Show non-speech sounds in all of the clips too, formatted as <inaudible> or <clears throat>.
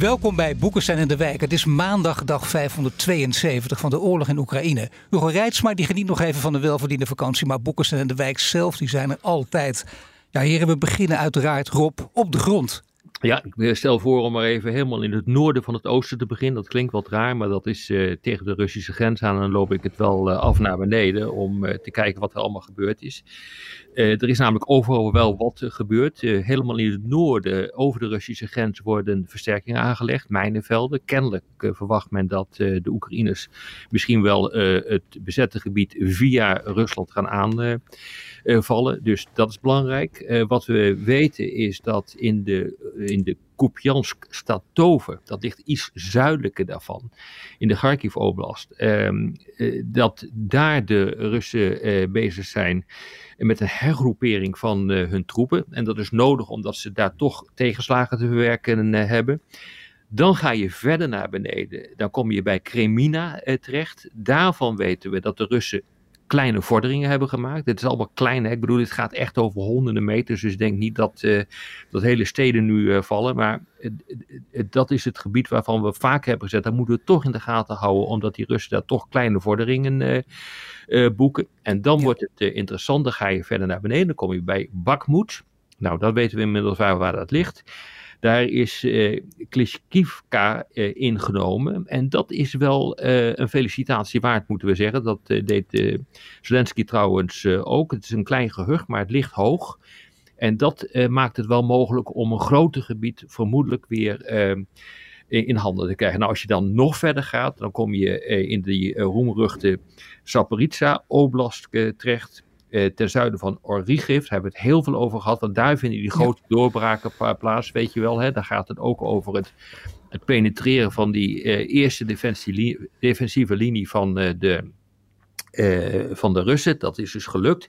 Welkom bij Boekenstein in de Wijk. Het is maandag dag 572 van de oorlog in Oekraïne. Hugo Reitsma die geniet nog even van de welverdiende vakantie, maar Boekenstein en de Wijk zelf die zijn er altijd. Ja heren, we beginnen uiteraard Rob op de grond. Ja, ik stel voor om maar even helemaal in het noorden van het oosten te beginnen. Dat klinkt wat raar, maar dat is uh, tegen de Russische grens aan. En dan loop ik het wel uh, af naar beneden om te kijken wat er allemaal gebeurd is. Er is namelijk overal wel wat gebeurd. helemaal in het noorden, over de Russische grens, worden versterkingen aangelegd. Mijnenvelden. Kennelijk verwacht men dat de Oekraïners misschien wel het bezette gebied via Rusland gaan aan vallen. Dus dat is belangrijk. Eh, wat we weten is dat in de, in de Kupiansk-Statover, dat ligt iets zuidelijker daarvan, in de Kharkiv-oblast, ehm, eh, dat daar de Russen eh, bezig zijn met een hergroepering van hun troepen. En dat is nodig omdat ze daar toch tegenslagen te verwerken hebben. Dan ga je verder naar beneden. Dan kom je bij Kremina terecht. Daarvan weten we dat de Russen kleine vorderingen hebben gemaakt. Het is allemaal klein. Hè? Ik bedoel, het gaat echt over honderden meters. Dus ik denk niet dat, uh, dat hele steden nu uh, vallen. Maar dat is het gebied waarvan we vaak hebben gezet. Daar moeten we toch in de gaten houden. Omdat die Russen daar toch kleine vorderingen uh, boeken. En dan ja. wordt het interessant. Dan ga je verder naar beneden. Dan kom je bij Bakhmut. Nou, dat weten we inmiddels waar, waar dat ligt. Daar is uh, ingenomen. En dat is wel uh, een felicitatie waard, moeten we zeggen. Dat deed Zelensky trouwens ook. Het is een klein gehucht, maar het ligt hoog. En dat maakt het wel mogelijk om een groter gebied vermoedelijk weer in handen te krijgen. Nou, als je dan nog verder gaat, dan kom je in die roemruchte Zaporizhia Oblast terecht eh, ten zuiden van Origiv. Daar hebben we het heel veel over gehad, want daar vinden die grote ja. doorbraken plaats, weet je wel. Hè? Daar gaat het ook over het, het penetreren van die eh, eerste defensieve linie van, uh, de, uh, van de Russen. Dat is dus gelukt.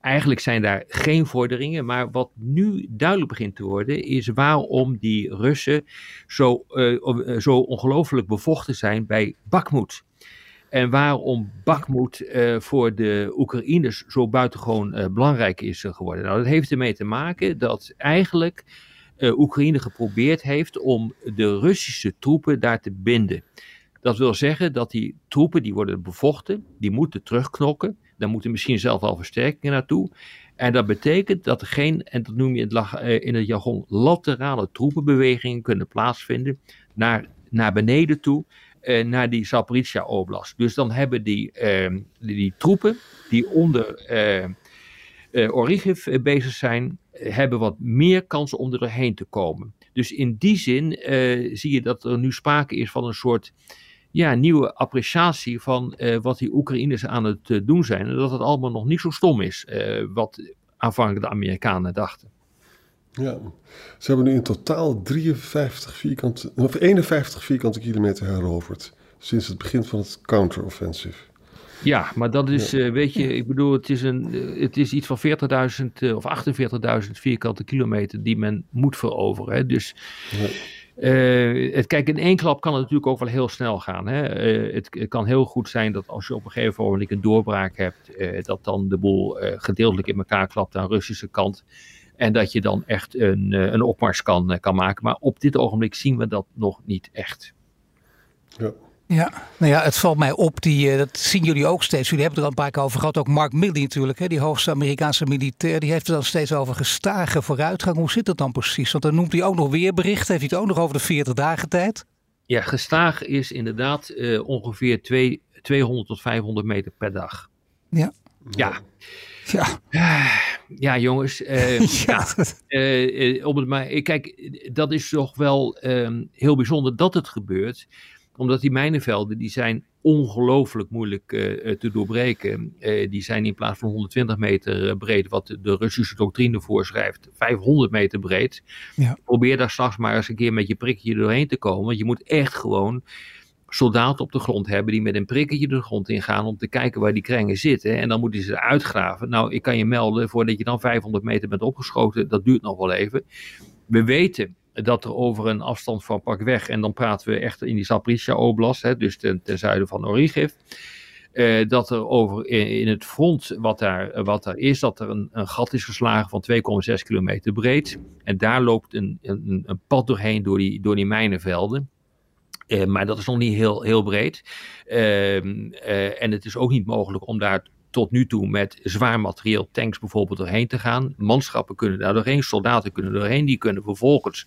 Eigenlijk zijn daar geen vorderingen, maar wat nu duidelijk begint te worden is waarom die Russen zo, uh, zo ongelooflijk bevochten zijn bij Bakhmut. En waarom Bakhmut uh, voor de Oekraïners zo buitengewoon uh, belangrijk is uh, geworden. Nou, dat heeft ermee te maken dat eigenlijk Oekraïne geprobeerd heeft om de Russische troepen daar te binden. Dat wil zeggen dat die troepen, die worden bevochten, die moeten terugknokken. Daar moeten misschien zelf al versterkingen naartoe. En dat betekent dat er geen, en dat noem je in het, in het jargon, laterale troepenbewegingen kunnen plaatsvinden naar, naar beneden toe uh, naar die Zaporizhia Oblast. Dus dan hebben die, uh, die, die, troepen die onder uh, Origiv bezig zijn, hebben wat meer kans om er doorheen te komen. Dus in die zin zie je dat er nu sprake is van een soort ja, nieuwe appreciatie van wat die Oekraïners aan het doen zijn. En dat het allemaal nog niet zo stom is, wat aanvankelijk de Amerikanen dachten. Ja, ze hebben nu in totaal 53 vierkante, of 51 vierkante kilometer heroverd. Sinds het begin van het counteroffensive. Ja, maar dat is, ja. uh, weet je, ik bedoel, het is, een, het is iets van 40.000 uh, of 48.000 vierkante kilometer die men moet veroveren. Hè? Dus, ja. uh, het, kijk, in één klap kan het natuurlijk ook wel heel snel gaan. Hè? Het, het, kan heel goed zijn dat als je op een gegeven moment een doorbraak hebt, dat dan de boel gedeeltelijk in elkaar klapt aan de Russische kant. En dat je dan echt een, eh, een opmars kan, eh, kan maken. Maar op dit ogenblik zien we dat nog niet echt. Ja. Ja, nou ja, het valt mij op, die, uh, dat zien jullie ook steeds. Jullie hebben er al een paar keer over gehad. Ook Mark Milley natuurlijk, hè, die hoogste Amerikaanse militair. Die heeft er dan steeds over gestage vooruitgang. Hoe zit dat dan precies? Want dan noemt hij ook nog weerbericht. Heeft hij het ook nog over de 40 dagen tijd? Ja, gestaag is inderdaad uh, ongeveer twee, 200 tot 500 meter per dag. Ja. Ja. Ja. Ja, jongens. Uh, <laughs> ja. ja uh, om het maar, kijk, dat is toch wel um, heel bijzonder dat het gebeurt. Omdat die mijnenvelden, die zijn ongelooflijk moeilijk uh, te doorbreken. die zijn in plaats van 120 meter breed, wat de Russische doctrine voorschrijft, 500 meter breed. Ja. Probeer daar straks maar eens een keer met je prikje doorheen te komen. Want je moet echt gewoon soldaten op de grond hebben die met een prikketje de grond ingaan om te kijken waar die krengen zitten. En dan moeten ze uitgraven. Nou, ik kan je melden, voordat je dan 500 meter bent opgeschoten, dat duurt nog wel even. We weten dat er over een afstand van pakweg, en dan praten we echt in die Zaporizhia Oblast, dus ten, zuiden van Origiv, uh, dat er over in, het front wat daar, wat daar is, dat er een, een gat is geslagen van 2,6 kilometer breed. En daar loopt een, een, een pad doorheen door die, door die mijnenvelden. Uh, maar dat is nog niet heel, heel breed. Uh, en het is ook niet mogelijk om daar tot nu toe met zwaar materieel, tanks bijvoorbeeld, doorheen te gaan. Manschappen kunnen daar doorheen, soldaten kunnen doorheen. Die kunnen vervolgens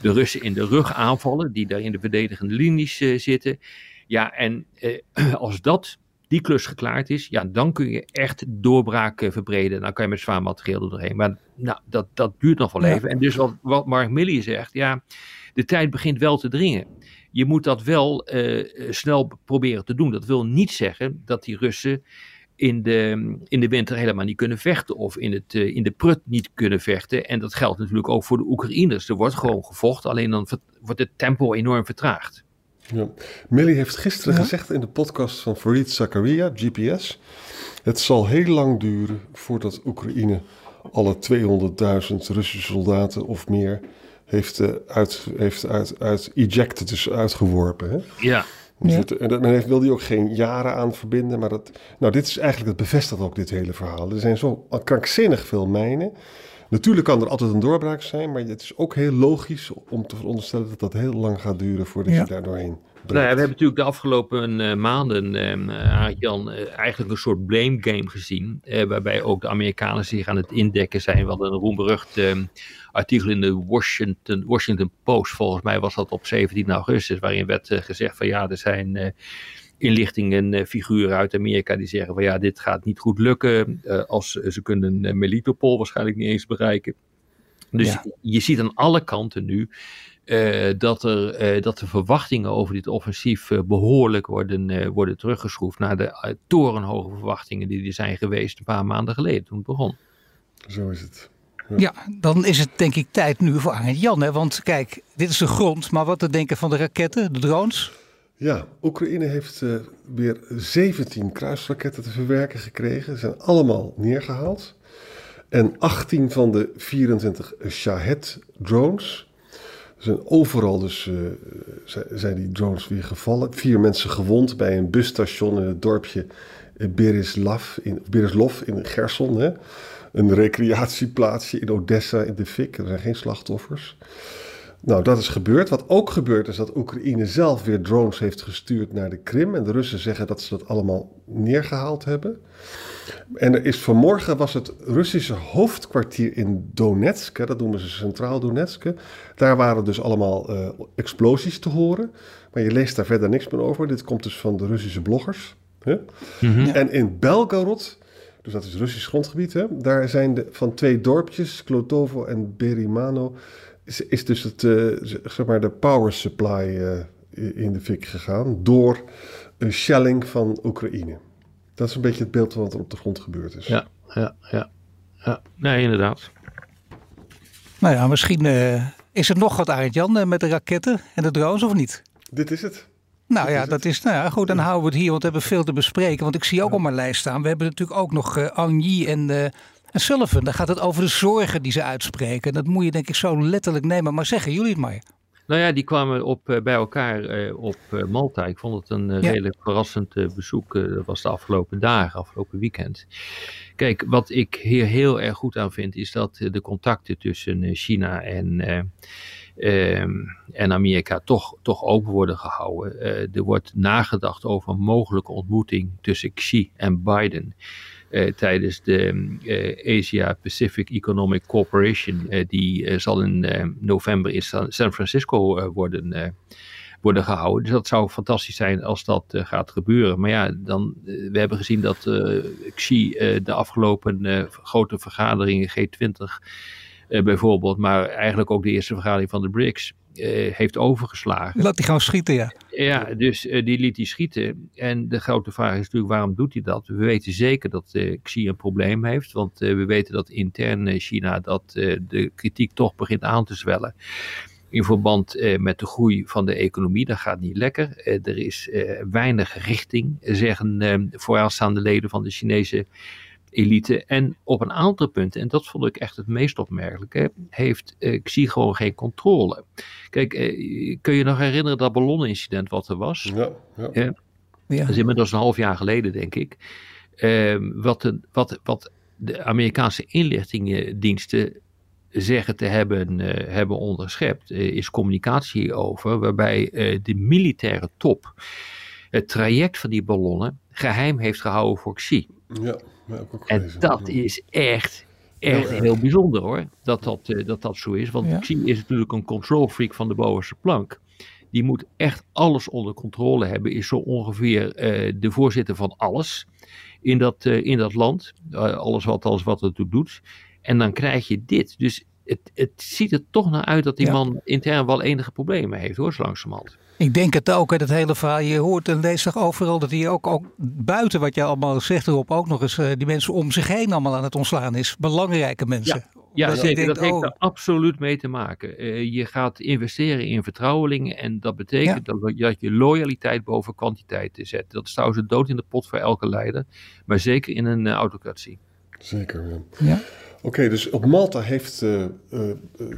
de Russen in de rug aanvallen, die daar in de verdedigende linies zitten. Ja, en <clears throat> als dat die klus geklaard is, ja, dan kun je echt doorbraak uh, verbreden. Dan kan je met zwaar materieel er doorheen. Maar nou, dat, dat duurt nog wel even. En dus wat, wat Mark Milley zegt, ja, de tijd begint wel te dringen. Je moet dat wel uh, snel proberen te doen. Dat wil niet zeggen dat die Russen in de, in de winter helemaal niet kunnen vechten of in, het, in de prut niet kunnen vechten. En dat geldt natuurlijk ook voor de Oekraïners. Er wordt gewoon gevochten, alleen dan wordt het tempo enorm vertraagd. Ja. Millie heeft gisteren gezegd in de podcast van Farid Zakaria, GPS... het zal heel lang duren voordat Oekraïne alle 200.000 Russische soldaten of meer heeft, uh, uit, heeft uit, uit ejected, dus uitgeworpen. Hè? Ja. Dus ja. en men heeft, wil die ook geen jaren aan verbinden. Maar dat, nou, dit is eigenlijk, het bevestigt ook dit hele verhaal. Er zijn zo krankzinnig veel mijnen. Natuurlijk kan er altijd een doorbraak zijn, maar het is ook heel logisch om te veronderstellen dat dat heel lang gaat duren voordat je daar doorheen nou ja, we hebben natuurlijk de afgelopen uh, maanden, uh, Jan, uh, eigenlijk een soort blame game gezien. waarbij ook de Amerikanen zich aan het indekken zijn. We hadden een roemberucht artikel in de Washington, Washington Post, volgens mij was dat op 17 augustus, waarin werd gezegd van ja, er zijn inlichtingen figuren uit Amerika die zeggen van ja, dit gaat niet goed lukken. als ze kunnen Melitopol waarschijnlijk niet eens bereiken. Dus je ziet aan alle kanten nu uh, dat, er, uh, dat de verwachtingen over dit offensief uh, behoorlijk worden, worden teruggeschroefd naar de torenhoge verwachtingen die er zijn geweest een paar maanden geleden toen het begon. Zo is het. Ja. ja dan is het denk ik tijd nu voor Arend Jan. Hè? Want kijk, dit is de grond, maar wat te denken van de raketten, de drones? Ja, Oekraïne heeft weer 17 kruisraketten te verwerken gekregen. Ze zijn allemaal neergehaald. En 18 van de 24 Shahed-drones zijn overal dus uh, zijn die drones weer gevallen. Vier mensen gewond bij een busstation in het dorpje Berislav in, Berislov in Gerson. Hè? Een recreatieplaatsje in Odessa in de fik. Er zijn geen slachtoffers. Nou, dat is gebeurd. Wat ook gebeurd is dat Oekraïne zelf weer drones heeft gestuurd naar de Krim. En de Russen zeggen dat ze dat allemaal neergehaald hebben. En er is vanmorgen was het Russische hoofdkwartier in Donetsk, hè, dat noemen ze Centraal Donetsk. Daar waren dus allemaal uh, explosies te horen. Maar je leest daar verder niks meer over. Dit komt dus van de Russische bloggers. Hè? Mm -hmm. En in Belgorod, dus dat is Russisch grondgebied, hè, daar zijn de, van twee dorpjes, Klotovo en Berimano, is, is dus het, uh, zeg maar de power supply uh, in de fik gegaan door een shelling van Oekraïne. Dat is een beetje het beeld wat er op de grond gebeurd is. Ja, ja, ja. ja. Nee, inderdaad. Nou ja, misschien uh, is er nog wat, Arend Jan, uh, met de raketten en de drones of niet? Dit is het. Nou ja, dat is, nou ja, goed, dan houden we het hier, want we hebben veel te bespreken. Want ik zie ook ja. op mijn lijst staan, we hebben natuurlijk ook nog uh, Angie en, uh, en Sullivan. Daar gaat het over de zorgen die ze uitspreken. Dat moet je denk ik zo letterlijk nemen, maar zeggen jullie het maar. Nou ja, die kwamen op, uh, bij elkaar uh, op uh, Malta. Ik vond het een ja. redelijk verrassend bezoek. dat was de afgelopen dagen, afgelopen weekend. Kijk, wat ik hier heel erg goed aan vind, is dat de contacten tussen China en, en Amerika toch, toch open worden gehouden. er wordt nagedacht over een mogelijke ontmoeting tussen Xi en Biden. Uh, tijdens de uh, Asia Pacific Economic Corporation. Uh, die zal in november in San, San Francisco worden, worden gehouden. Dus dat zou fantastisch zijn als dat gaat gebeuren. Maar ja, dan, we hebben gezien dat Xi de afgelopen grote vergaderingen G20 bijvoorbeeld, maar eigenlijk ook de eerste vergadering van de BRICS uh, heeft overgeslagen. Laat hij gewoon schieten, ja. Ja, dus uh, die liet hij schieten. En de grote vraag is natuurlijk, waarom doet hij dat? We weten zeker dat Xi een probleem heeft, want we weten dat intern China dat de kritiek toch begint aan te zwellen. in verband eh, met de groei van de economie. Dat gaat niet lekker. Eh, er is eh, weinig richting, zeggen eh, vooraanstaande leden van de Chinese elite. En op een aantal punten, en dat vond ik echt het meest opmerkelijke, heeft uh, Xi gewoon geen controle. Kijk, uh, kun je nog herinneren dat ballonincident wat er was? Ja, ja. Uh, ja. Dat is inmiddels een half jaar geleden, denk ik. Ehm, wat, de, wat, wat de Amerikaanse inlichtingendiensten zeggen te hebben, hebben onderschept, is communicatie over, waarbij de militaire top het traject van die ballonnen geheim heeft gehouden voor Xi. Ja, en dat is echt, echt heel, heel bijzonder hoor, dat dat, uh, dat dat zo is. Want ja. Xi is natuurlijk een control freak van de bovenste plank. Die moet echt alles onder controle hebben, is zo ongeveer uh, de voorzitter van alles in dat, uh, in dat land. alles wat, alles wat het doet. En dan krijg je dit. Dus het, het ziet er toch naar uit dat die ja. man intern wel enige problemen heeft hoor, zo langzamerhand. Ik denk het ook, hè, dat hele verhaal. Je hoort en leest toch overal dat hij ook, ook buiten wat je allemaal zegt erop ook nog eens uh, die mensen om zich heen allemaal aan het ontslaan is. Belangrijke mensen. Ja. Ja, dat zeker. Denkt, dat heeft oh. er absoluut mee te maken. Uh, je gaat investeren in vertrouwelingen en dat betekent ja. dat, dat je loyaliteit boven kwantiteit zet. Dat is trouwens een dood in de pot voor elke leider, maar zeker in een uh, autocratie. Zeker, ja. ja. Oké, okay, dus op Malta heeft uh, uh,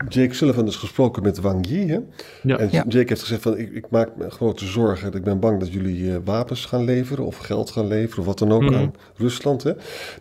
Jake Sullivan dus gesproken met Wang Yi. Hè? Ja. En ja. Jake heeft gezegd van ik, ik, maak me grote zorgen. Ik ben bang dat jullie uh, wapens gaan leveren of geld gaan leveren of wat dan ook mm. aan Rusland. Hè?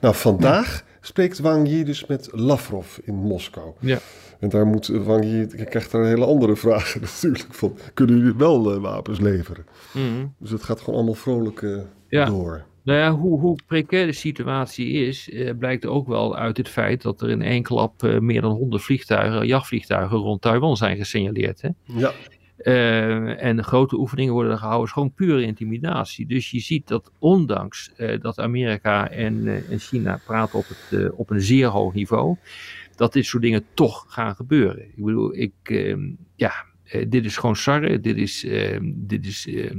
Nou, vandaag ja. spreekt Wang Yi dus met Lavrov in Moskou. Ja. En daar moet Wang Yi, krijgt daar een hele andere <laughs> vragen natuurlijk van. Kunnen jullie wel wapens leveren? Mm. Dus het gaat gewoon allemaal vrolijk door. Nou ja, hoe, hoe precair de situatie is, eh, blijkt ook wel uit het feit dat er in één klap eh, meer dan 100 vliegtuigen, jachtvliegtuigen rond Taiwan zijn gesignaleerd. Hè? Ja. Uh, en grote oefeningen worden er gehouden, is gewoon pure intimidatie. Dus je ziet dat ondanks uh, dat Amerika en, uh, en, China praten op, het, op een zeer hoog niveau, dat dit soort dingen toch gaan gebeuren. Ik bedoel, ik, ehm, ja, uh, dit is gewoon sarre. Dit is, uh, dit is uh,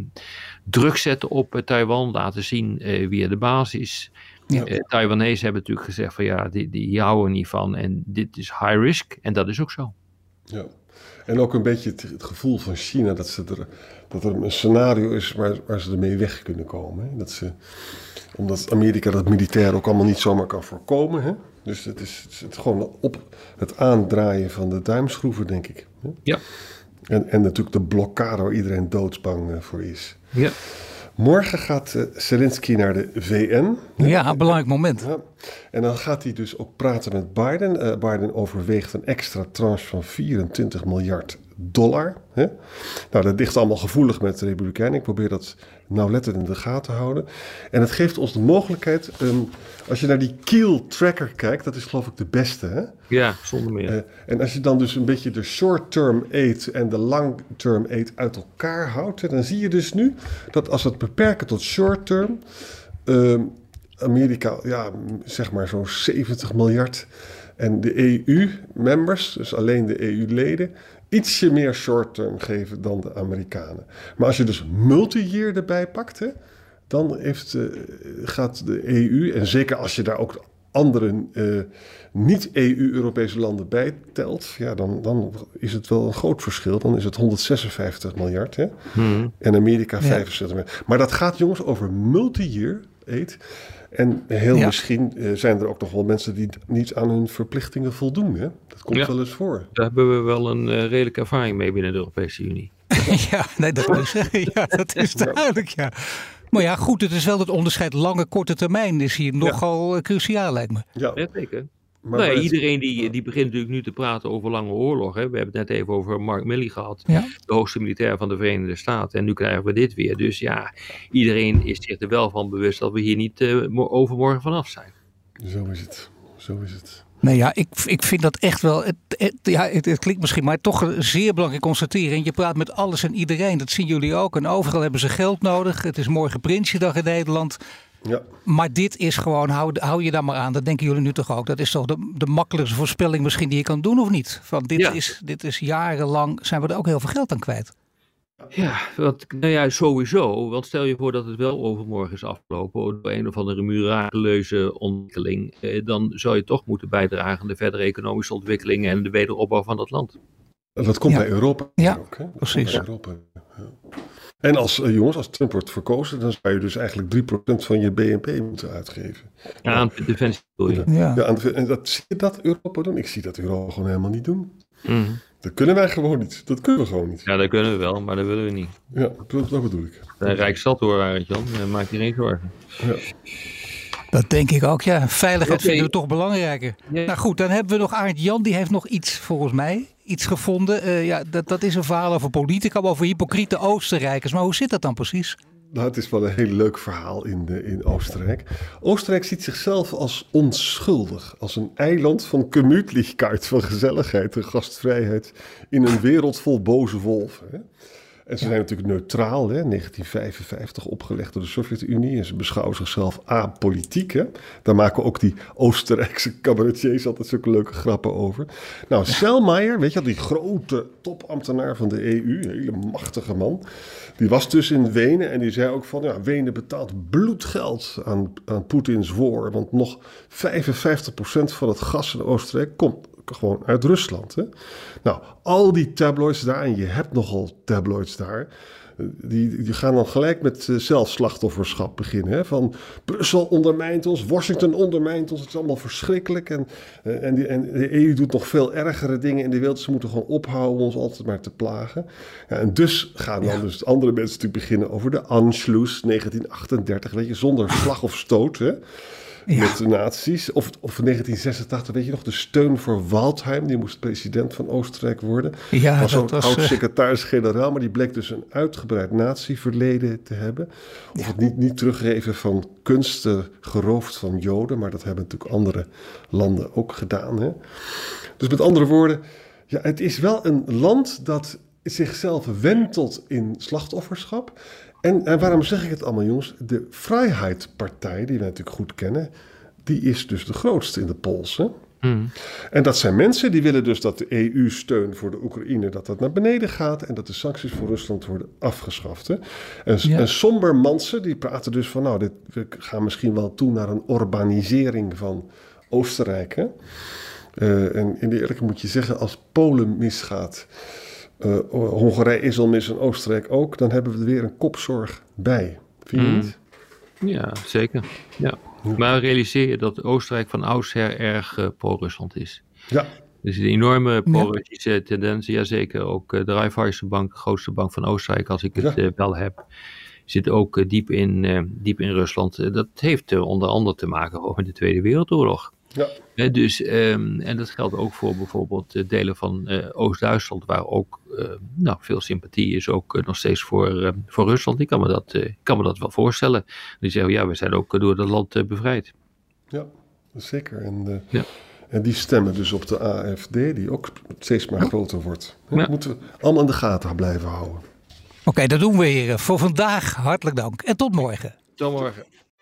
druk zetten op Taiwan. Laten zien wie er de baas is. Ja. Taiwanese hebben natuurlijk gezegd van ja, die, die houden niet van. En dit is high risk. En dat is ook zo. Ja. En ook een beetje het, het gevoel van China dat, ze er, dat er een scenario is waar, waar ze ermee weg kunnen komen. Hè? Dat ze, omdat Amerika dat militair ook allemaal niet zomaar kan voorkomen. Hè? Dus het is, het is het gewoon op het aandraaien van de duimschroeven, denk ik. Hè? Ja. En, en natuurlijk de blokkade waar iedereen doodsbang uh, voor is. Ja. Morgen gaat uh, Zelensky naar de VN. Ja, een belangrijk moment. Ja. En dan gaat hij dus ook praten met Biden. Uh, Biden overweegt een extra tranche van 24 miljard dollar. Hè? Nou, dat ligt allemaal gevoelig met de Republikeinen. Ik probeer dat nauwlettend in de gaten te houden. En het geeft ons de mogelijkheid, um, als je naar die Keel Tracker kijkt, dat is geloof ik de beste. Hè? Ja, zonder meer. Uh, en als je dan dus een beetje de short-term aid en de long-term aid uit elkaar houdt, hè, dan zie je dus nu dat als we het beperken tot short-term, um, Amerika, ja, zeg maar zo'n 70 miljard. En de EU-members, dus alleen de EU-leden, ietsje meer short-term geven dan de Amerikanen. Maar als je dus multi-year erbij pakt, hè, dan heeft, uh, gaat de EU, en zeker als je daar ook andere uh, niet-EU-Europese landen bij telt, ja, dan, dan is het wel een groot verschil. Dan is het 156 miljard hè? Hmm. en Amerika 65 miljard. Maar dat gaat jongens over multi-year aid. En heel ja. misschien uh, zijn er ook nog wel mensen die niet aan hun verplichtingen voldoen. Hè? Dat komt ja. wel eens voor. Daar hebben we wel een uh, redelijke ervaring mee binnen de Europese Unie. <laughs> ja, nee, dat, is, <laughs> ja, dat is duidelijk, ja. Maar ja, goed, het is wel het onderscheid lange, korte termijn is hier nogal ja. cruciaal, lijkt me. Ja, ja zeker. Maar nee, iedereen die, die begint natuurlijk nu te praten over lange oorlog. Hè. We hebben het net even over Mark Milley gehad, ja. de hoogste militair van de Verenigde Staten. En nu krijgen we dit weer. Dus ja, iedereen is zich er wel van bewust dat we hier niet uh, overmorgen vanaf zijn. Zo is het. Zo is het. Nee, ja, ik, ik vind dat echt wel. Het, het ja, het, het, klinkt misschien, maar toch een zeer belangrijk constateren. Je praat met alles en iedereen. Dat zien jullie ook. En overal hebben ze geld nodig. Het is morgen Prinsjedag in Nederland. Ja. Maar dit is gewoon, hou, hou je daar maar aan. Dat denken jullie nu toch ook. Dat is toch de, de makkelijkste voorspelling misschien die je kan doen, of niet? Van dit, ja. is, dit is jarenlang, zijn we er ook heel veel geld aan kwijt. Ja, wat, nou ja, sowieso. Want stel je voor dat het wel overmorgen is afgelopen door een of andere miraculeuze ontwikkeling. Eh, dan zou je toch moeten bijdragen aan de verdere economische ontwikkeling en de wederopbouw van dat land. Dat komt bij Europa ja, ook. Hè? precies. Bij Europa. En als uh, jongens, als Trump wordt verkozen, dan zou je dus eigenlijk 3% van je BNP moeten uitgeven. Ja, aan de defensie je. Ja, ja aan en dat, zie je dat Europa doen? Ik zie dat Europa gewoon helemaal niet doen. Mm. Dat kunnen wij gewoon niet. Dat kunnen we gewoon niet. Ja, dat kunnen we wel, maar dat willen we niet. Ja, dat, dat bedoel ik. Een Rijksstad hoor, Arend Jan. Maak je geen zorgen. Ja. Dat denk ik ook, ja. Veiligheid okay. vinden we toch belangrijker. Ja. Nou goed, dan hebben we nog Arend Jan. Die heeft nog iets, volgens mij, iets gevonden. Uh, ja, dat, dat is een verhaal over politica, over hypocriete Oostenrijkers. Maar hoe zit dat dan precies? Nou, het is wel een heel leuk verhaal in, de, in Oostenrijk. Oostenrijk ziet zichzelf als onschuldig. Als een eiland van gemütlichkeit, van gezelligheid en gastvrijheid. In een wereld vol boze wolven. En ze zijn natuurlijk neutraal, hè, 1955 opgelegd door de Sovjet-Unie. En ze beschouwen zichzelf apolitiek. Hè. Daar maken ook die Oostenrijkse cabaretiers altijd zulke leuke grappen over. Nou, Selmayr, weet je wel, die grote topambtenaar van de EU, een hele machtige man. Die was dus in Wenen en die zei ook van, ja, Wenen betaalt bloedgeld aan, aan Poetins voor. Want nog 55% van het gas in Oostenrijk komt gewoon uit Rusland. Hè? Nou, al die tabloids daar, en je hebt nogal tabloids daar, die, die gaan dan gelijk met zelfslachtofferschap beginnen. Hè? Van Brussel ondermijnt ons, Washington ondermijnt ons, het is allemaal verschrikkelijk. En, en, die, en de EU doet nog veel ergere dingen in de wereld. Ze moeten gewoon ophouden om ons altijd maar te plagen. Ja, en dus gaan dan dus andere mensen natuurlijk beginnen over de Anschluss 1938, weet je, zonder slag of stoot. Hè? Ja. met de nazi's. Of, of 1986, weet je nog, de steun voor Waldheim, die moest president van Oostenrijk worden. Ja, was dat was... oud-secretaris-generaal, maar die bleek dus een uitgebreid nazi-verleden te hebben. Of het niet, niet teruggeven van kunsten geroofd van Joden, maar dat hebben natuurlijk andere landen ook gedaan. Hè? Dus met andere woorden, ja, het is wel een land dat zichzelf wentelt in slachtofferschap. En, en, waarom zeg ik het allemaal, jongens? De Vrijheidspartij, die we natuurlijk goed kennen, die is dus de grootste in de pols. Hè? Mm. En dat zijn mensen die willen dus dat de EU-steun voor de Oekraïne dat dat naar beneden gaat en dat de sancties voor Rusland worden afgeschaft. Hè? En, ja. en somber Mansen die praten dus van, nou, dit, we gaan misschien wel toe naar een urbanisering van Oostenrijk. Hè? Uh, en in de eerlijke moet je zeggen, als Polen misgaat, uh, Hongarije is al mis en Oostenrijk ook, dan hebben we er weer een kopzorg bij. Vind je mm. niet? Ja, zeker. Ja. Maar realiseer je dat Oostenrijk van oudsher erg uh, pro-Rusland is. Ja. Dus een enorme pro-Russische ja. tendens. Jazeker, ook uh, de Raiffeisenbank, de grootste bank van Oostenrijk, als ik het ja. wel heb, zit ook diep, in, diep in Rusland. dat heeft onder andere te maken <laughs> met de Tweede Wereldoorlog. Ja. dus, um, en dat geldt ook voor bijvoorbeeld delen van uh, Oost-Duitsland, waar ook uh, nou, veel sympathie is, ook uh, nog steeds voor, voor Rusland. Ik kan me, dat, kan me dat wel voorstellen. Die zeggen, ja, we zijn ook door dat land bevrijd. Ja, zeker. En, ja. en die stemmen dus op de AFD, die ook steeds maar groter wordt. Dat ja. moeten we allemaal in de gaten blijven houden. Oké, okay, dat doen we hier voor vandaag. Hartelijk dank en tot morgen. Tot morgen.